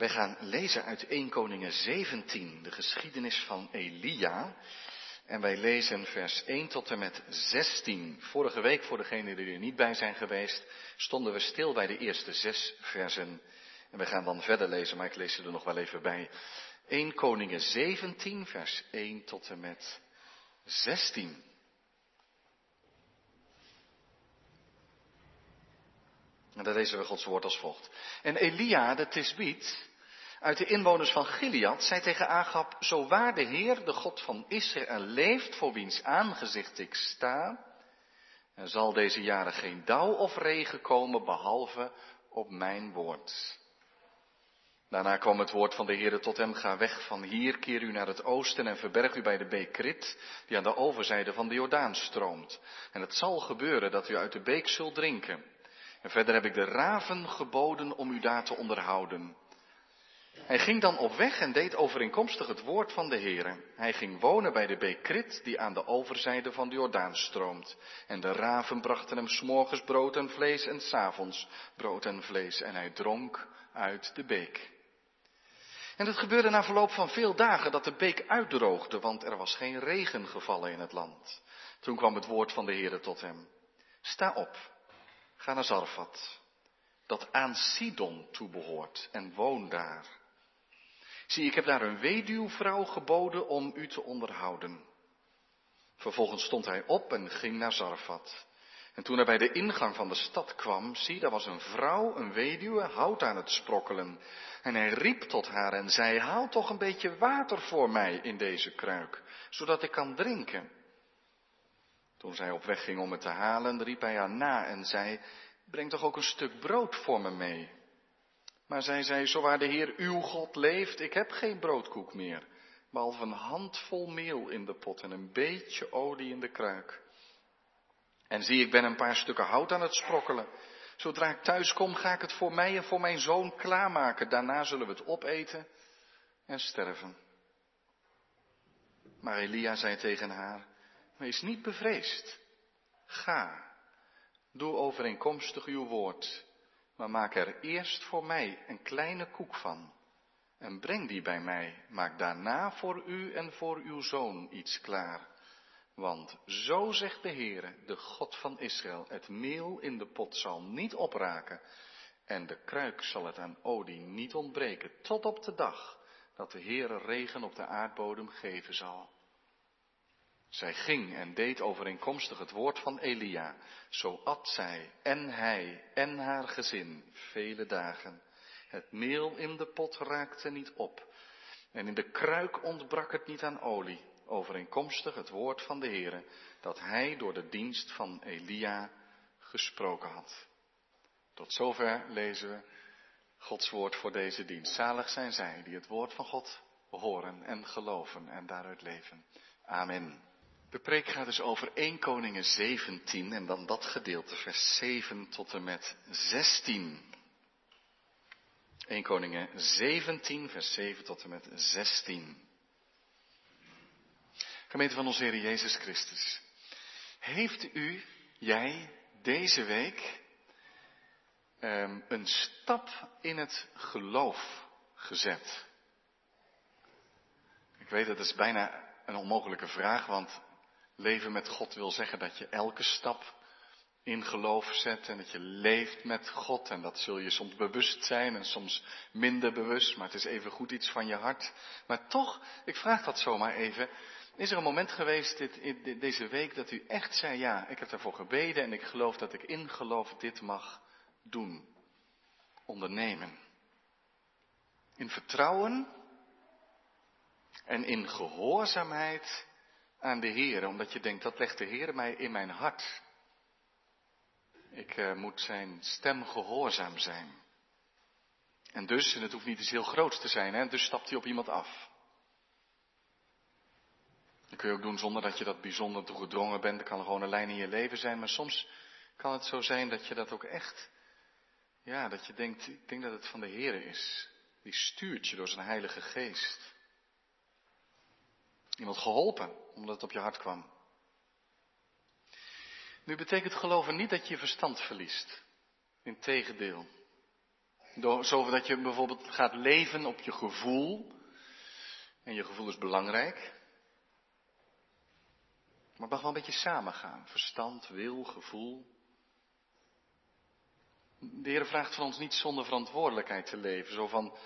Wij gaan lezen uit 1 Koningen 17, de geschiedenis van Elia. En wij lezen vers 1 tot en met 16. Vorige week, voor degenen die er niet bij zijn geweest, stonden we stil bij de eerste zes versen. En we gaan dan verder lezen, maar ik lees ze er nog wel even bij. 1 Koningen 17, vers 1 tot en met 16. En daar lezen we Gods woord als volgt. En Elia de Tisbiet, uit de inwoners van Gilead, zei tegen Agab, zo waar de Heer, de God van Israël, leeft, voor wiens aangezicht ik sta, er zal deze jaren geen dauw of regen komen, behalve op mijn woord. Daarna kwam het woord van de Heer tot hem, ga weg van hier, keer u naar het oosten en verberg u bij de beek Krit, die aan de overzijde van de Jordaan stroomt. En het zal gebeuren dat u uit de beek zult drinken. En verder heb ik de raven geboden om u daar te onderhouden. Hij ging dan op weg en deed overeenkomstig het woord van de Heere. Hij ging wonen bij de beek Krit, die aan de overzijde van de Jordaan stroomt. En de raven brachten hem s'morgens brood en vlees en s'avonds brood en vlees. En hij dronk uit de beek. En het gebeurde na verloop van veel dagen dat de beek uitdroogde, want er was geen regen gevallen in het land. Toen kwam het woord van de Heere tot hem. Sta op, ga naar Zarfat, dat aan Sidon toebehoort, en woon daar. Zie, ik heb daar een weduwvrouw geboden om u te onderhouden. Vervolgens stond hij op en ging naar Zarfat. En toen hij bij de ingang van de stad kwam, zie, daar was een vrouw, een weduwe, hout aan het sprokkelen. En hij riep tot haar en zei, haal toch een beetje water voor mij in deze kruik, zodat ik kan drinken. Toen zij op weg ging om het te halen, riep hij haar na en zei, breng toch ook een stuk brood voor me mee. Maar zij zei, zo waar de Heer uw God leeft, ik heb geen broodkoek meer, behalve een handvol meel in de pot en een beetje olie in de kruik. En zie, ik ben een paar stukken hout aan het sprokkelen. Zodra ik thuis kom, ga ik het voor mij en voor mijn zoon klaarmaken. Daarna zullen we het opeten en sterven. Maar Elia zei tegen haar, wees niet bevreesd. Ga, doe overeenkomstig uw woord, maar maak er eerst voor mij een kleine koek van. En breng die bij mij, maak daarna voor u en voor uw zoon iets klaar. Want zo zegt de Heere, de God van Israël, het meel in de pot zal niet opraken en de kruik zal het aan olie niet ontbreken, tot op de dag dat de Heere regen op de aardbodem geven zal. Zij ging en deed overeenkomstig het woord van Elia. Zo at zij en hij en haar gezin vele dagen. Het meel in de pot raakte niet op en in de kruik ontbrak het niet aan olie overeenkomstig het woord van de Heere, dat hij door de dienst van Elia gesproken had. Tot zover lezen we Gods woord voor deze dienst. Zalig zijn zij die het woord van God horen en geloven en daaruit leven. Amen. De preek gaat dus over 1 Koningen 17 en dan dat gedeelte, vers 7 tot en met 16. 1 Koningen 17, vers 7 tot en met 16. Gemeente van onze Heer Jezus Christus. Heeft u, jij, deze week um, een stap in het geloof gezet? Ik weet dat is bijna een onmogelijke vraag, want leven met God wil zeggen dat je elke stap in geloof zet en dat je leeft met God. En dat zul je soms bewust zijn en soms minder bewust, maar het is even goed iets van je hart. Maar toch, ik vraag dat zomaar even, is er een moment geweest dit, deze week dat u echt zei, ja, ik heb ervoor gebeden en ik geloof dat ik in geloof dit mag doen, ondernemen. In vertrouwen en in gehoorzaamheid aan de Heer, omdat je denkt, dat legt de Heer mij in mijn hart. Ik uh, moet zijn stem gehoorzaam zijn. En dus, en het hoeft niet iets heel groots te zijn, hè, dus stapt hij op iemand af. Dat kun je ook doen zonder dat je dat bijzonder toegedrongen bent. Er kan gewoon een lijn in je leven zijn. Maar soms kan het zo zijn dat je dat ook echt, ja, dat je denkt, ik denk dat het van de Heer is. Die stuurt je door zijn Heilige Geest. Iemand geholpen, omdat het op je hart kwam. Nu betekent geloven niet dat je je verstand verliest. Integendeel. Door, zodat je bijvoorbeeld gaat leven op je gevoel. En je gevoel is belangrijk. Maar het mag wel een beetje samengaan. Verstand, wil, gevoel. De Heer vraagt van ons niet zonder verantwoordelijkheid te leven. Zo van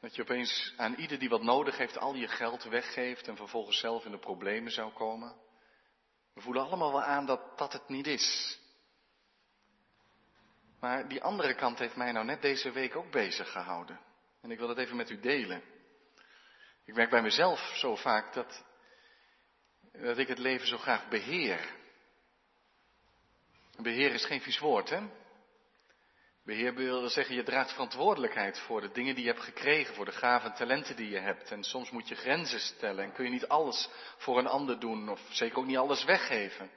dat je opeens aan ieder die wat nodig heeft al je geld weggeeft en vervolgens zelf in de problemen zou komen. We voelen allemaal wel aan dat dat het niet is. Maar die andere kant heeft mij nou net deze week ook bezig gehouden. En ik wil het even met u delen. Ik merk bij mezelf zo vaak dat, dat ik het leven zo graag beheer. Beheer is geen vies woord, hè? Beheer wil zeggen, je draagt verantwoordelijkheid voor de dingen die je hebt gekregen, voor de gaven en talenten die je hebt. En soms moet je grenzen stellen en kun je niet alles voor een ander doen, of zeker ook niet alles weggeven.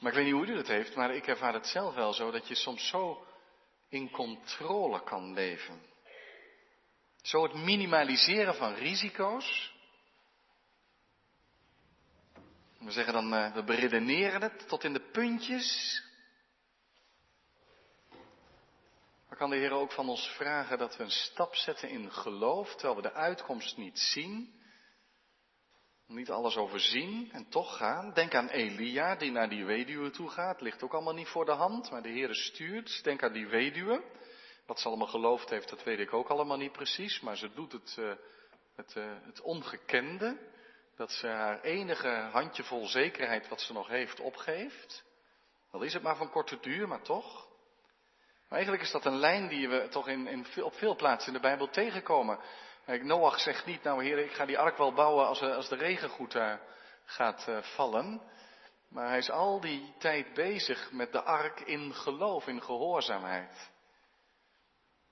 Maar ik weet niet hoe u het heeft, maar ik ervaar het zelf wel zo dat je soms zo in controle kan leven. Zo het minimaliseren van risico's. We zeggen dan, uh, we beredeneren het tot in de puntjes. Maar kan de Heer ook van ons vragen dat we een stap zetten in geloof, terwijl we de uitkomst niet zien, niet alles overzien en toch gaan. Denk aan Elia die naar die weduwe toe gaat, ligt ook allemaal niet voor de hand, maar de Heer stuurt. Denk aan die weduwe. Wat ze allemaal geloofd heeft, dat weet ik ook allemaal niet precies, maar ze doet het, uh, het, uh, het ongekende, dat ze haar enige handjevol zekerheid wat ze nog heeft opgeeft. Al is het maar van korte duur, maar toch. Maar eigenlijk is dat een lijn die we toch in, in, op veel plaatsen in de Bijbel tegenkomen. Noach zegt niet, nou heer, ik ga die ark wel bouwen als, als de regen goed uh, gaat uh, vallen. Maar hij is al die tijd bezig met de ark in geloof, in gehoorzaamheid.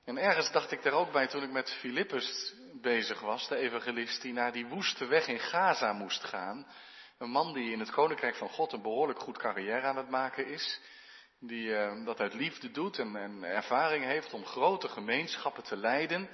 En ergens dacht ik daar ook bij toen ik met Filippus bezig was, de evangelist die naar die woeste weg in Gaza moest gaan. Een man die in het koninkrijk van God een behoorlijk goed carrière aan het maken is die uh, dat uit liefde doet en, en, ervaring heeft om grote gemeenschappen te leiden.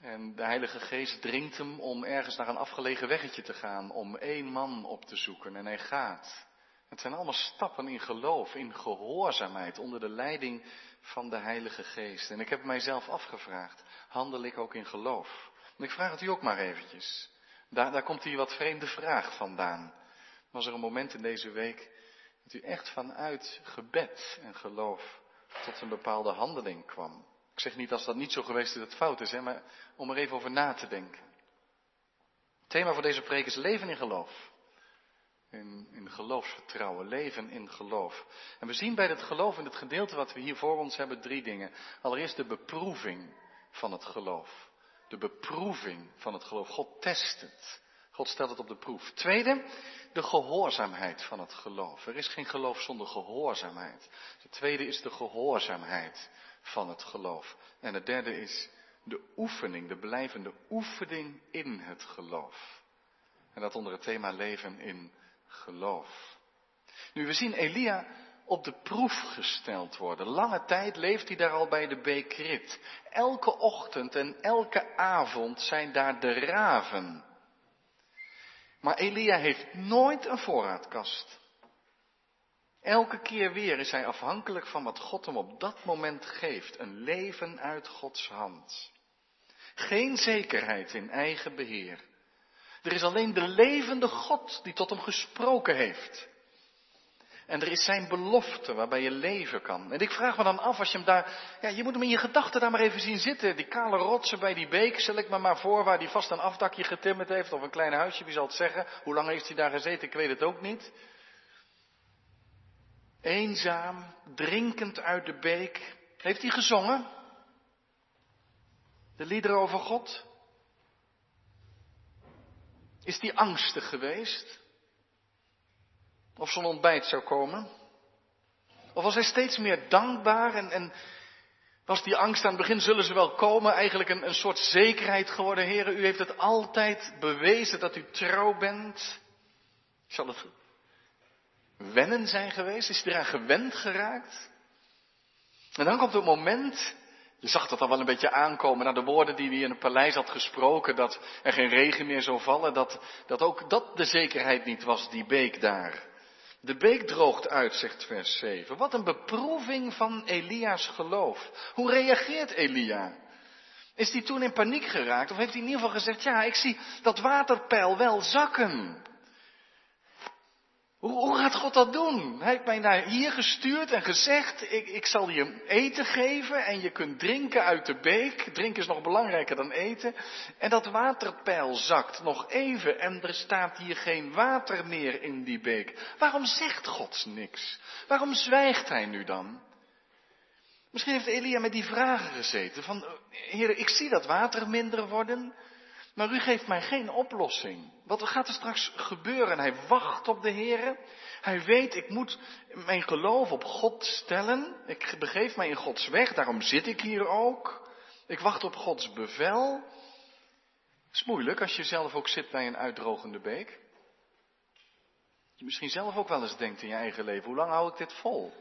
En de Heilige Geest dringt hem om ergens naar een afgelegen weggetje te gaan, om één man op te zoeken. En hij gaat. Het zijn allemaal stappen in geloof, in gehoorzaamheid, onder de leiding van de Heilige Geest. En ik heb mijzelf afgevraagd, handel ik ook in geloof? En ik vraag het u ook maar eventjes. Daar, daar komt hier wat vreemde vraag vandaan. Was er een moment in deze week dat u echt vanuit gebed en geloof tot een bepaalde handeling kwam. Ik zeg niet als dat niet zo geweest is dat het fout is, hè, maar om er even over na te denken. Het thema voor deze preek is leven in geloof. In, in geloofsvertrouwen, leven in geloof. En we zien bij het geloof in het gedeelte wat we hier voor ons hebben drie dingen. Allereerst de beproeving van het geloof. De beproeving van het geloof. God test het. God stelt het op de proef. Tweede, de gehoorzaamheid van het geloof. Er is geen geloof zonder gehoorzaamheid. Het tweede is de gehoorzaamheid van het geloof. En het derde is de oefening, de blijvende oefening in het geloof. En dat onder het thema leven in geloof. Nu, we zien Elia op de proef gesteld worden. Lange tijd leeft hij daar al bij de beek Elke ochtend en elke avond zijn daar de raven. Maar Elia heeft nooit een voorraadkast. Elke keer weer is hij afhankelijk van wat God hem op dat moment geeft. Een leven uit Gods hand. Geen zekerheid in eigen beheer. Er is alleen de levende God die tot hem gesproken heeft. En er is zijn belofte waarbij je leven kan. En ik vraag me dan af, als je hem daar, ja, je moet hem in je gedachten daar maar even zien zitten. Die kale rotsen bij die beek, stel ik me maar voor, waar hij vast een afdakje getimmerd heeft, of een klein huisje, wie zal het zeggen? Hoe lang heeft hij daar gezeten? Ik weet het ook niet. Eenzaam, drinkend uit de beek. Heeft hij gezongen? De liederen over God? Is hij angstig geweest? Of zo'n ontbijt zou komen? Of was hij steeds meer dankbaar en, en was die angst aan het begin, zullen ze wel komen, eigenlijk een, een soort zekerheid geworden? Heren, u heeft het altijd bewezen dat u trouw bent. Zal het wennen zijn geweest? Is hij eraan gewend geraakt? En dan komt het moment, je zag dat al wel een beetje aankomen naar de woorden die hij in het paleis had gesproken, dat er geen regen meer zou vallen, dat, dat ook dat de zekerheid niet was, die beek daar. De beek droogt uit, zegt vers 7. Wat een beproeving van Elia's geloof. Hoe reageert Elia? Is hij toen in paniek geraakt? Of heeft hij in ieder geval gezegd, ja, ik zie dat waterpeil wel zakken. Hoe, hoe, gaat God dat doen? Hij heeft mij naar hier gestuurd en gezegd, ik, ik zal je eten geven en je kunt drinken uit de beek. Drinken is nog belangrijker dan eten. En dat waterpeil zakt nog even en er staat hier geen water meer in die beek. Waarom zegt God niks? Waarom zwijgt hij nu dan? Misschien heeft Elia met die vragen gezeten van, heren, ik zie dat water minder worden. Maar u geeft mij geen oplossing. Wat gaat er straks gebeuren? Hij wacht op de Heer. Hij weet, ik moet mijn geloof op God stellen. Ik begeef mij in Gods weg, daarom zit ik hier ook. Ik wacht op Gods bevel. Het is moeilijk als je zelf ook zit bij een uitdrogende beek. Je misschien zelf ook wel eens denkt in je eigen leven, hoe lang hou ik dit vol?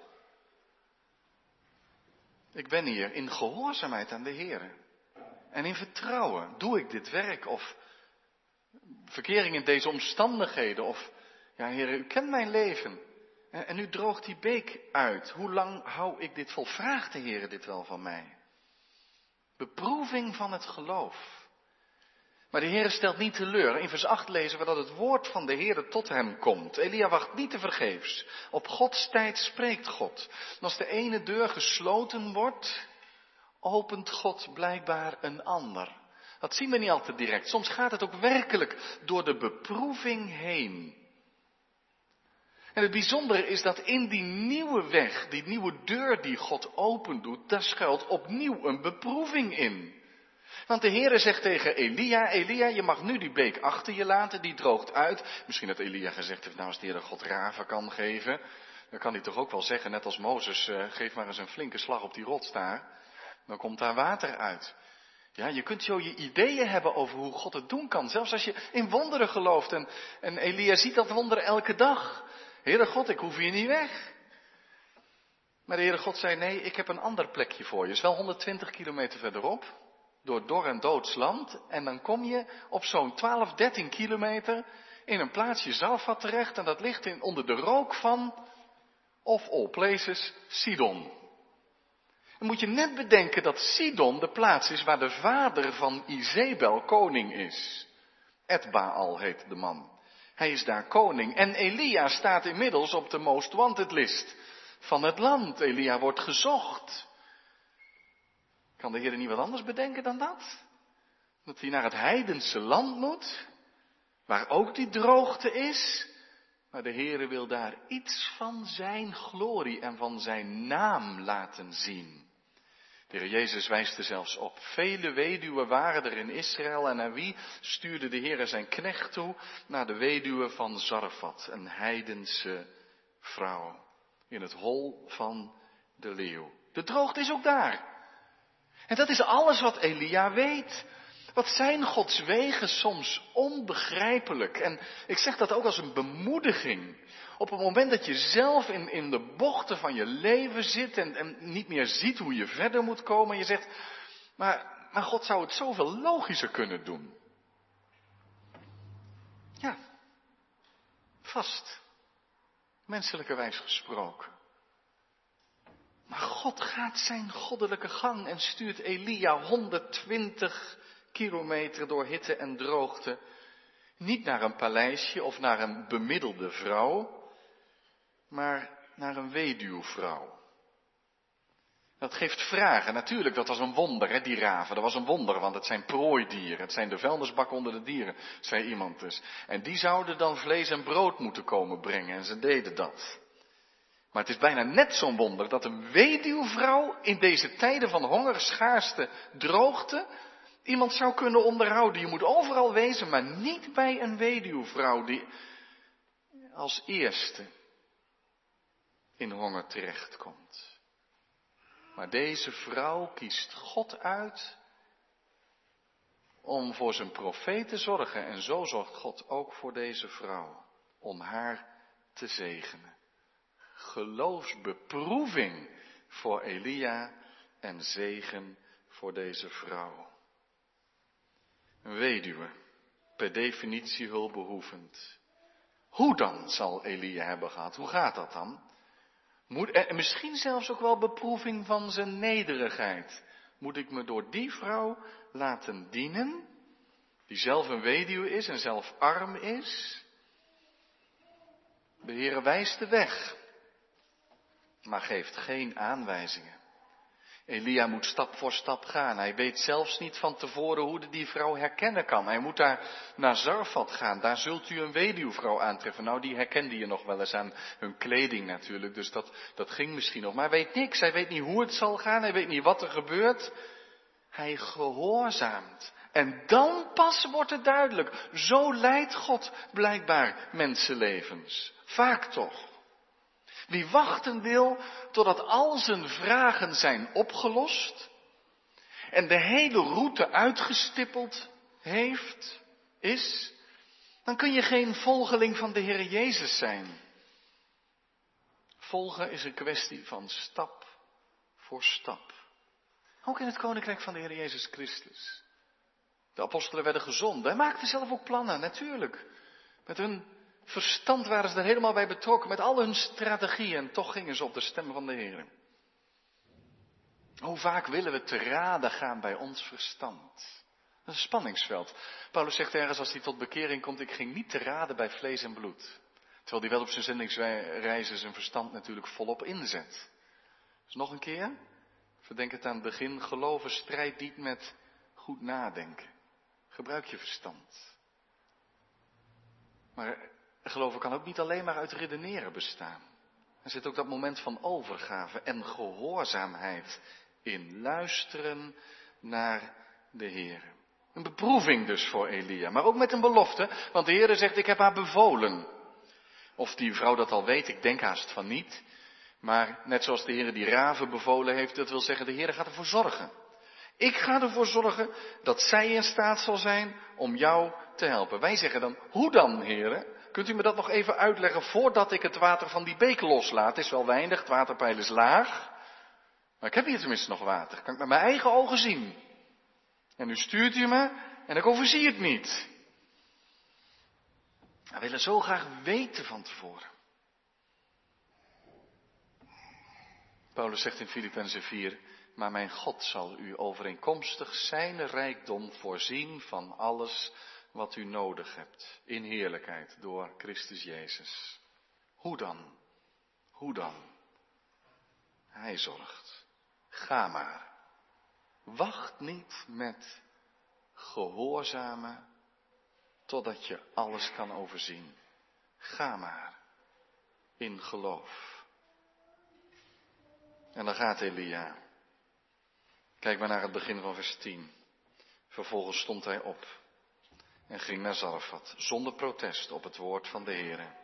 Ik ben hier in gehoorzaamheid aan de Heer. En in vertrouwen doe ik dit werk of verkering in deze omstandigheden of ja Heer, u kent mijn leven. En nu droogt die beek uit. Hoe lang hou ik dit vol? Vraagt de Heer dit wel van mij? Beproeving van het geloof. Maar de Heer stelt niet teleur. In vers 8 lezen we dat het woord van de Heer tot hem komt. Elia wacht niet te vergeefs. Op Gods tijd spreekt God. En als de ene deur gesloten wordt, opent God blijkbaar een ander. Dat zien we niet altijd direct. Soms gaat het ook werkelijk door de beproeving heen. En het bijzondere is dat in die nieuwe weg, die nieuwe deur die God opendoet, daar schuilt opnieuw een beproeving in. Want de Heere zegt tegen Elia, Elia, je mag nu die beek achter je laten, die droogt uit. Misschien dat Elia gezegd heeft, nou als de Heer God raven kan geven, dan kan hij toch ook wel zeggen, net als Mozes, uh, geef maar eens een flinke slag op die rots daar. Dan komt daar water uit. Ja, je kunt zo je ideeën hebben over hoe God het doen kan. Zelfs als je in wonderen gelooft. En, en Elia ziet dat wonder elke dag. Heere God, ik hoef hier niet weg. Maar de Heere God zei, nee, ik heb een ander plekje voor je. Is wel 120 kilometer verderop. Door dor en doods land. En dan kom je op zo'n 12, 13 kilometer in een plaatsje Zalfat terecht. En dat ligt in, onder de rook van, of all places, Sidon. Dan moet je net bedenken dat Sidon de plaats is waar de vader van Izebel koning is. Etbaal heet de man. Hij is daar koning. En Elia staat inmiddels op de most wanted list van het land. Elia wordt gezocht. Kan de Heer niet wat anders bedenken dan dat? Dat hij naar het heidense land moet, waar ook die droogte is. Maar de Heere wil daar iets van zijn glorie en van zijn naam laten zien. De Heer Jezus wijst er zelfs op. Vele weduwen waren er in Israël en naar wie stuurde de Heer zijn knecht toe? Naar de weduwe van Zarfat, een heidense vrouw. In het hol van de leeuw. De droogte is ook daar. En dat is alles wat Elia weet. Wat zijn Gods wegen soms onbegrijpelijk. En ik zeg dat ook als een bemoediging. Op het moment dat je zelf in, in de bochten van je leven zit en, en niet meer ziet hoe je verder moet komen. En je zegt, maar, maar God zou het zoveel logischer kunnen doen. Ja, vast. Menselijkerwijs gesproken. Maar God gaat zijn goddelijke gang en stuurt Elia 120 kilometer door hitte en droogte. Niet naar een paleisje of naar een bemiddelde vrouw, maar naar een weduwvrouw. Dat geeft vragen. Natuurlijk, dat was een wonder, hè, die raven. Dat was een wonder, want het zijn prooidieren. Het zijn de vuilnisbakken onder de dieren, zei iemand dus. En die zouden dan vlees en brood moeten komen brengen. En ze deden dat. Maar het is bijna net zo'n wonder dat een weduwvrouw in deze tijden van honger, schaarste, droogte, iemand zou kunnen onderhouden. Je moet overal wezen, maar niet bij een weduwvrouw die als eerste in honger terechtkomt. Maar deze vrouw kiest God uit om voor zijn profeet te zorgen. En zo zorgt God ook voor deze vrouw, om haar te zegenen. Geloofsbeproeving voor Elia en zegen voor deze vrouw. Een weduwe, per definitie hulpbehoevend. Hoe dan zal Elia hebben gehad? Hoe gaat dat dan? Moet, en misschien zelfs ook wel beproeving van zijn nederigheid. Moet ik me door die vrouw laten dienen, die zelf een weduwe is en zelf arm is? De Heere wijst de weg, maar geeft geen aanwijzingen. Elia moet stap voor stap gaan. Hij weet zelfs niet van tevoren hoe hij die vrouw herkennen kan. Hij moet daar naar Zarfat gaan. Daar zult u een weduwvrouw aantreffen. Nou, die herkende je nog wel eens aan hun kleding natuurlijk. Dus dat, dat ging misschien nog. Maar hij weet niks. Hij weet niet hoe het zal gaan. Hij weet niet wat er gebeurt. Hij gehoorzaamt. En dan pas wordt het duidelijk. Zo leidt God blijkbaar mensenlevens. Vaak toch. Wie wachten wil totdat al zijn vragen zijn opgelost en de hele route uitgestippeld heeft, is, dan kun je geen volgeling van de Heer Jezus zijn. Volgen is een kwestie van stap voor stap. Ook in het koninkrijk van de Heer Jezus Christus. De apostelen werden gezonden. Hij maakte zelf ook plannen, natuurlijk. Met hun verstand waren ze er helemaal bij betrokken, met al hun strategieën. Toch gingen ze op de stem van de Heer. Hoe vaak willen we te raden gaan bij ons verstand? Dat is een spanningsveld. Paulus zegt ergens als hij tot bekering komt, ik ging niet te raden bij vlees en bloed. Terwijl hij wel op zijn zendingsreizen zijn verstand natuurlijk volop inzet. Dus nog een keer, verdenk het aan het begin, geloven strijdt niet met goed nadenken. Gebruik je verstand. Maar geloven kan ook niet alleen maar uit redeneren bestaan. Er zit ook dat moment van overgave en gehoorzaamheid in. Luisteren naar de Heer. Een beproeving dus voor Elia, maar ook met een belofte, want de Heer zegt, ik heb haar bevolen. Of die vrouw dat al weet, ik denk haast van niet. Maar net zoals de Heer die raven bevolen heeft, dat wil zeggen, de Heer gaat ervoor zorgen. Ik ga ervoor zorgen dat zij in staat zal zijn om jou te helpen. Wij zeggen dan, hoe dan, heren? Kunt u me dat nog even uitleggen voordat ik het water van die beek loslaat? Het is wel weinig, het waterpeil is laag. Maar ik heb hier tenminste nog water. Kan ik met mijn eigen ogen zien. En nu stuurt u me en ik overzie het niet. We willen zo graag weten van tevoren. Paulus zegt in Filippenzen 4, maar mijn God zal u overeenkomstig zijn rijkdom voorzien van alles wat u nodig hebt in heerlijkheid door Christus Jezus. Hoe dan? Hoe dan? Hij zorgt. Ga maar. Wacht niet met gehoorzamen totdat je alles kan overzien. Ga maar in geloof. En dan gaat Elia. Kijk maar naar het begin van vers 10. Vervolgens stond hij op en ging naar Zarfat, zonder protest op het woord van de Heer.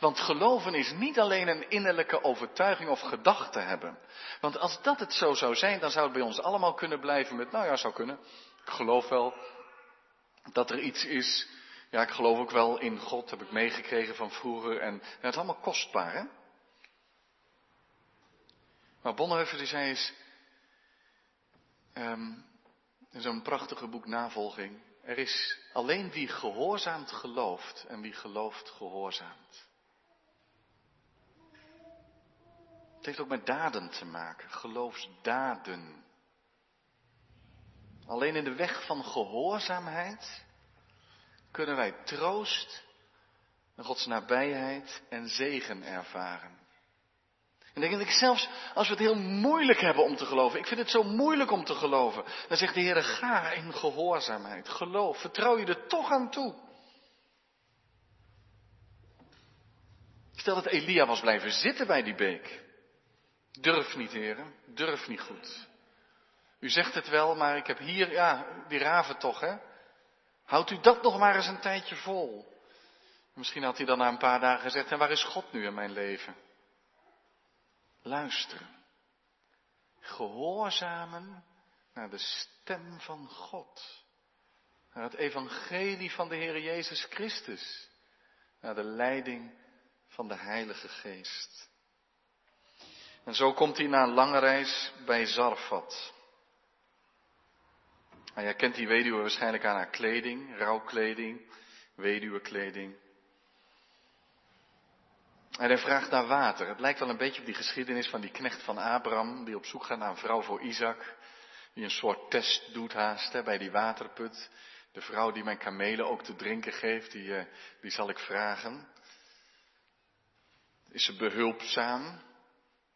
Want geloven is niet alleen een innerlijke overtuiging of gedachte hebben. Want als dat het zo zou zijn, dan zou het bij ons allemaal kunnen blijven met, nou ja, zou kunnen. Ik geloof wel dat er iets is. Ja, ik geloof ook wel in God, heb ik meegekregen van vroeger. En het is allemaal kostbaar, hè? Maar Bonhoeffer die zei is, um, in zo'n prachtige boek Navolging, er is alleen wie gehoorzaamt gelooft en wie gelooft gehoorzaamt. Het heeft ook met daden te maken, geloofsdaden. Alleen in de weg van gehoorzaamheid kunnen wij troost, Gods nabijheid en zegen ervaren. En denk ik zelfs als we het heel moeilijk hebben om te geloven. Ik vind het zo moeilijk om te geloven. Dan zegt de Heer, ga in gehoorzaamheid. Geloof. Vertrouw je er toch aan toe. Stel dat Elia was blijven zitten bij die beek. Durf niet, heren. Durf niet goed. U zegt het wel, maar ik heb hier, ja, die raven toch, hè. Houdt u dat nog maar eens een tijdje vol. Misschien had hij dan na een paar dagen gezegd, en waar is God nu in mijn leven? Luisteren. Gehoorzamen naar de stem van God. Naar het evangelie van de Heer Jezus Christus. Naar de leiding van de Heilige Geest. En zo komt hij na een lange reis bij Zarfat. En jij kent die weduwe waarschijnlijk aan haar kleding, rouwkleding, weduwekleding. En hij vraagt naar water. Het lijkt wel een beetje op die geschiedenis van die knecht van Abraham, die op zoek gaat naar een vrouw voor Isaac. Die een soort test doet haast bij die waterput. De vrouw die mijn kamelen ook te drinken geeft, die, uh, die zal ik vragen. Is ze behulpzaam?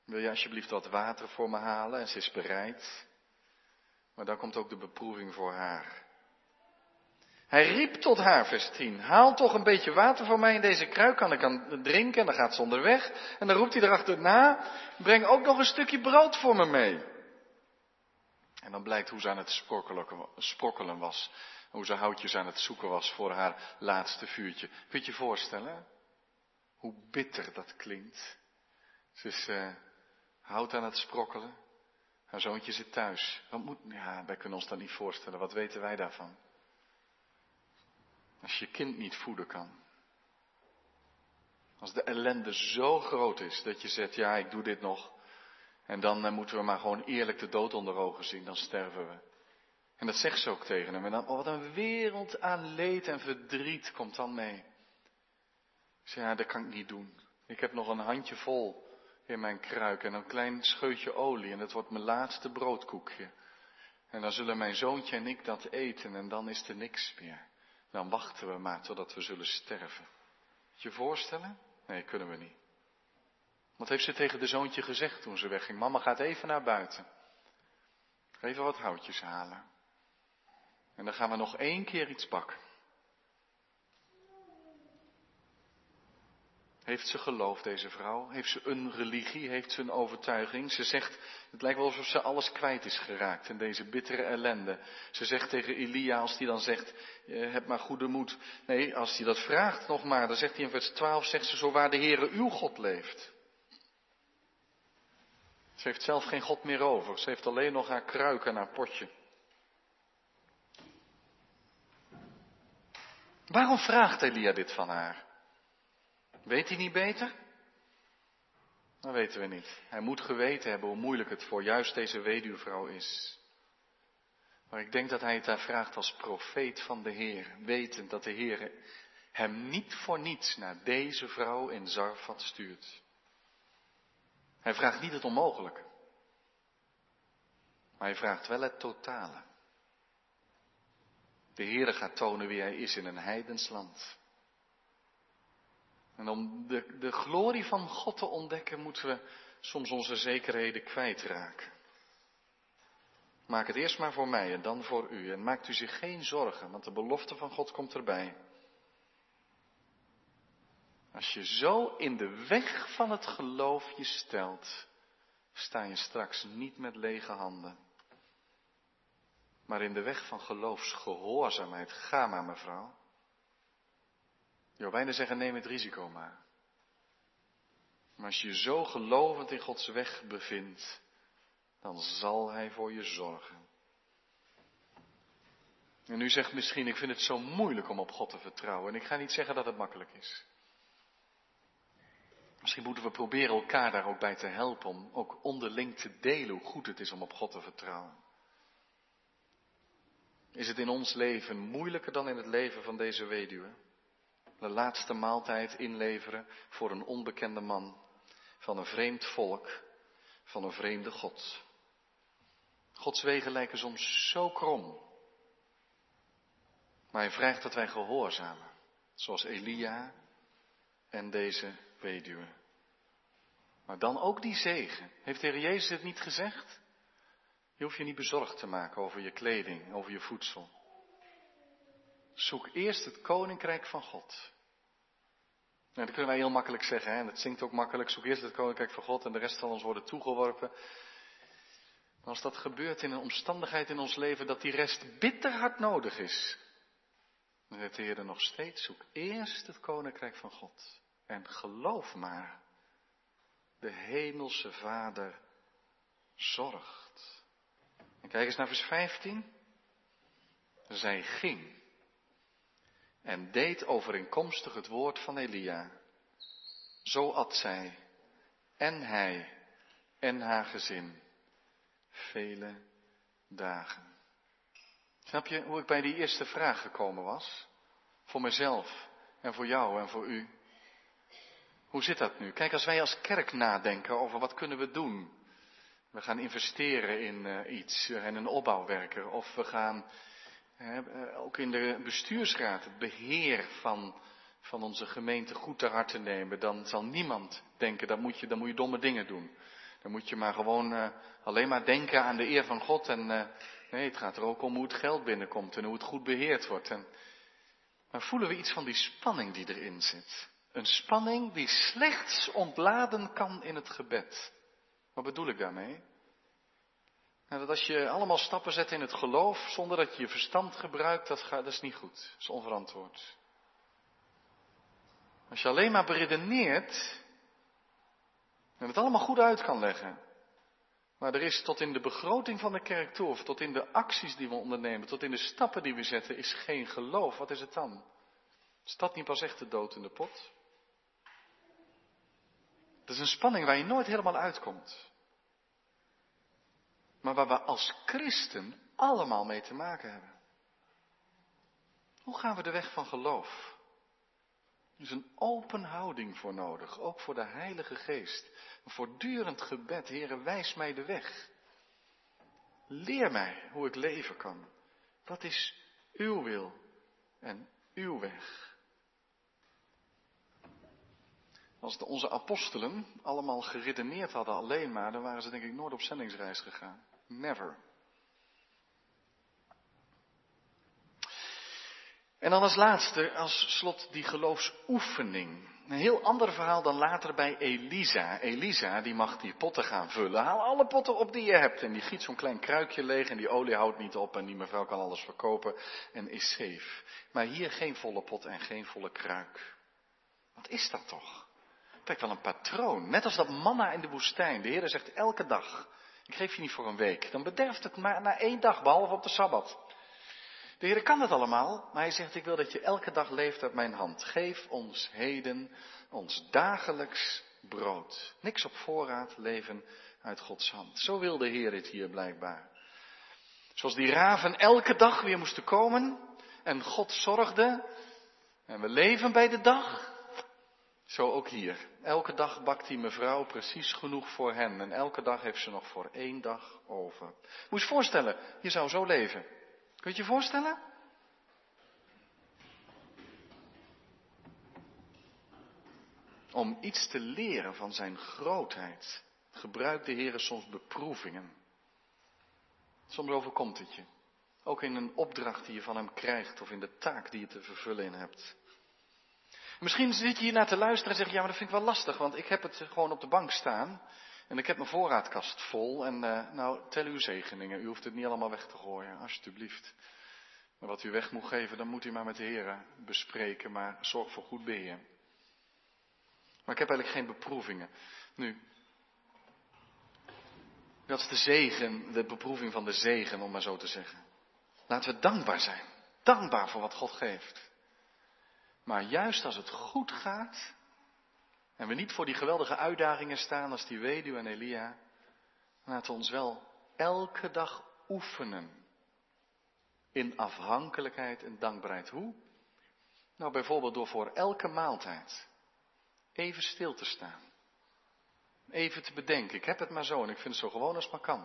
Wil je alsjeblieft wat water voor me halen? En ze is bereid. Maar dan komt ook de beproeving voor haar. Hij riep tot haar, vers 10. Haal toch een beetje water voor mij in deze kruik, kan ik aan drinken. En dan gaat ze onderweg. En dan roept hij erachterna, breng ook nog een stukje brood voor me mee. En dan blijkt hoe ze aan het sprokkelen was. Hoe ze houtjes aan het zoeken was voor haar laatste vuurtje. Kun je je voorstellen? Hoe bitter dat klinkt. Ze is uh, hout aan het sprokkelen. Haar zoontje zit thuis. Wat moet, ja, wij kunnen ons dat niet voorstellen. Wat weten wij daarvan? Als je kind niet voeden kan. Als de ellende zo groot is dat je zegt, ja, ik doe dit nog. En dan uh, moeten we maar gewoon eerlijk de dood onder ogen zien, dan sterven we. En dat zegt ze ook tegen hem. En dan, oh, wat een wereld aan leed en verdriet komt dan mee. Ze ja, dat kan ik niet doen. Ik heb nog een handje vol in mijn kruik en een klein scheutje olie en dat wordt mijn laatste broodkoekje. En dan zullen mijn zoontje en ik dat eten en dan is er niks meer. Dan wachten we maar totdat we zullen sterven. Je voorstellen? Nee, kunnen we niet. Wat heeft ze tegen de zoontje gezegd toen ze wegging? Mama gaat even naar buiten. Even wat houtjes halen. En dan gaan we nog één keer iets bakken. Heeft ze geloof, deze vrouw? Heeft ze een religie? Heeft ze een overtuiging? Ze zegt, het lijkt wel alsof ze alles kwijt is geraakt in deze bittere ellende. Ze zegt tegen Elia, als die dan zegt, heb maar goede moed. Nee, als hij dat vraagt nog maar, dan zegt hij in vers 12, zegt ze, zo waar de Heere uw God leeft. Ze heeft zelf geen God meer over. Ze heeft alleen nog haar kruik en haar potje. Waarom vraagt Elia dit van haar? Weet hij niet beter? Dat weten we niet. Hij moet geweten hebben hoe moeilijk het voor juist deze weduwvrouw is. Maar ik denk dat hij het daar vraagt als profeet van de Heer, wetend dat de Heer hem niet voor niets naar deze vrouw in Zarfat stuurt. Hij vraagt niet het onmogelijke, maar hij vraagt wel het totale. De Heere gaat tonen wie hij is in een heidens land. En om de, de glorie van God te ontdekken, moeten we soms onze zekerheden kwijtraken. Maak het eerst maar voor mij en dan voor u. En maakt u zich geen zorgen, want de belofte van God komt erbij. Als je zo in de weg van het geloof je stelt, sta je straks niet met lege handen. Maar in de weg van geloofsgehoorzaamheid, ga maar mevrouw. Je bijna zeggen, neem het risico maar. Maar als je zo gelovend in Gods weg bevindt, dan zal Hij voor je zorgen. En u zegt misschien, ik vind het zo moeilijk om op God te vertrouwen. En ik ga niet zeggen dat het makkelijk is. Misschien moeten we proberen elkaar daar ook bij te helpen om ook onderling te delen hoe goed het is om op God te vertrouwen. Is het in ons leven moeilijker dan in het leven van deze weduwe? De laatste maaltijd inleveren voor een onbekende man, van een vreemd volk, van een vreemde God. Gods wegen lijken soms zo krom. Maar hij vraagt dat wij gehoorzamen, zoals Elia en deze weduwe. Maar dan ook die zegen. Heeft de Heer Jezus het niet gezegd? Je hoeft je niet bezorgd te maken over je kleding, over je voedsel. Zoek eerst het koninkrijk van God. Nou, dat kunnen wij heel makkelijk zeggen, hè? en dat zingt ook makkelijk. Zoek eerst het koninkrijk van God en de rest van ons worden toegeworpen. Maar als dat gebeurt in een omstandigheid in ons leven dat die rest bitter hard nodig is, dan zegt de Heer er nog steeds, zoek eerst het koninkrijk van God. En geloof maar, de hemelse Vader zorgt. En kijk eens naar vers 15. Zij ging en deed overeenkomstig het woord van Elia. Zo at zij en hij en haar gezin vele dagen. Snap je hoe ik bij die eerste vraag gekomen was? Voor mezelf en voor jou en voor u. Hoe zit dat nu? Kijk, als wij als kerk nadenken over wat kunnen we doen. We gaan investeren in uh, iets, en een opbouwwerker. Of we gaan ook in de bestuursraad het beheer van, van onze gemeente goed ter harte nemen. Dan zal niemand denken, dan moet je, dan moet je domme dingen doen. Dan moet je maar gewoon uh, alleen maar denken aan de eer van God. En nee, het gaat er ook om hoe het geld binnenkomt en hoe het goed beheerd wordt. En, maar voelen we iets van die spanning die erin zit? Een spanning die slechts ontladen kan in het gebed. Wat bedoel ik daarmee? Dat als je allemaal stappen zet in het geloof zonder dat je je verstand gebruikt, dat, gaat, dat is niet goed. Dat is onverantwoord. Als je alleen maar beredeneert en het allemaal goed uit kan leggen. Maar er is tot in de begroting van de kerk toe, of tot in de acties die we ondernemen, tot in de stappen die we zetten, is geen geloof. Wat is het dan? Is dat niet pas echt de dood in de pot? Dat is een spanning waar je nooit helemaal uitkomt. Maar waar we als christen allemaal mee te maken hebben. Hoe gaan we de weg van geloof? Er is een open houding voor nodig, ook voor de Heilige Geest. Een voortdurend gebed, Heere, wijs mij de weg. Leer mij hoe ik leven kan. Wat is uw wil en uw weg? Als onze apostelen allemaal geredeneerd hadden alleen maar, dan waren ze denk ik nooit op zendingsreis gegaan. Never. En dan als laatste, als slot, die geloofsoefening. Een heel ander verhaal dan later bij Elisa. Elisa, die mag die potten gaan vullen. Haal alle potten op die je hebt. En die giet zo'n klein kruikje leeg en die olie houdt niet op. En die mevrouw kan alles verkopen en is safe. Maar hier geen volle pot en geen volle kruik. Wat is dat toch? Kijk wel een patroon. Net als dat manna in de woestijn. De Heer zegt elke dag. Ik geef je niet voor een week. Dan bederft het maar na één dag, behalve op de Sabbat. De Heer kan het allemaal, maar hij zegt, ik wil dat je elke dag leeft uit mijn hand. Geef ons heden ons dagelijks brood. Niks op voorraad, leven uit Gods hand. Zo wil de Heer het hier blijkbaar. Zoals die raven elke dag weer moesten komen en God zorgde en we leven bij de dag, zo ook hier. Elke dag bakt die mevrouw precies genoeg voor hen. En elke dag heeft ze nog voor één dag over. Moet je voorstellen, je zou zo leven. Kun je je voorstellen? Om iets te leren van zijn grootheid gebruikt de Heer soms beproevingen. Soms overkomt het je. Ook in een opdracht die je van hem krijgt of in de taak die je te vervullen in hebt. Misschien zit je hier naar te luisteren en zeg je, ja, maar dat vind ik wel lastig, want ik heb het gewoon op de bank staan. En ik heb mijn voorraadkast vol. En uh, nou, tel uw zegeningen. U hoeft het niet allemaal weg te gooien, alsjeblieft. Maar wat u weg moet geven, dan moet u maar met de heren bespreken. Maar zorg voor goed beheer. Maar ik heb eigenlijk geen beproevingen. Nu, dat is de zegen, de beproeving van de zegen, om maar zo te zeggen. Laten we dankbaar zijn. Dankbaar voor wat God geeft. Maar juist als het goed gaat, en we niet voor die geweldige uitdagingen staan als die weduwe en Elia, laten we ons wel elke dag oefenen in afhankelijkheid en dankbaarheid. Hoe? Nou, bijvoorbeeld door voor elke maaltijd even stil te staan. Even te bedenken, ik heb het maar zo en ik vind het zo gewoon als maar kan.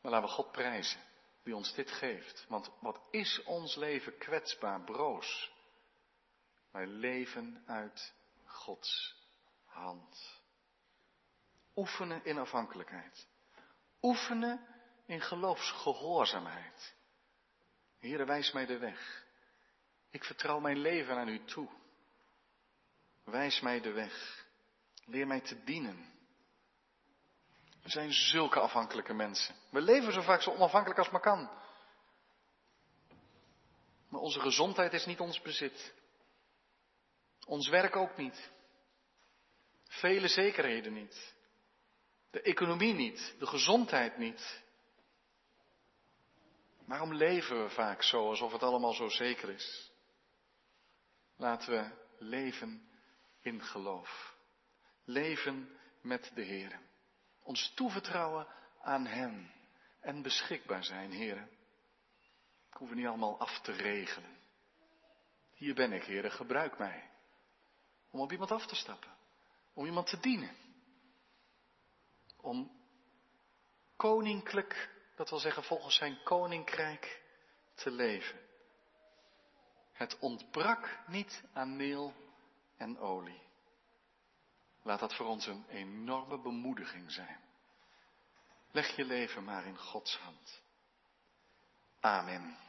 Maar laten we God prijzen, die ons dit geeft. Want wat is ons leven kwetsbaar, broos. Wij leven uit Gods hand. Oefenen in afhankelijkheid. Oefenen in geloofsgehoorzaamheid. Heere, wijs mij de weg. Ik vertrouw mijn leven aan u toe. Wijs mij de weg. Leer mij te dienen. We zijn zulke afhankelijke mensen. We leven zo vaak zo onafhankelijk als maar kan. Maar onze gezondheid is niet ons bezit. Ons werk ook niet. Vele zekerheden niet. De economie niet. De gezondheid niet. Waarom leven we vaak zo alsof het allemaal zo zeker is? Laten we leven in geloof. Leven met de Heer. Ons toevertrouwen aan Hem. En beschikbaar zijn, Heer. Ik hoef niet allemaal af te regelen. Hier ben ik, Heer, gebruik mij om op iemand af te stappen. om iemand te dienen. Om koninklijk, dat wil zeggen volgens zijn koninkrijk, te leven. Het ontbrak niet aan meel en olie. Laat dat voor ons een enorme bemoediging zijn. Leg je leven maar in Gods hand. Amen.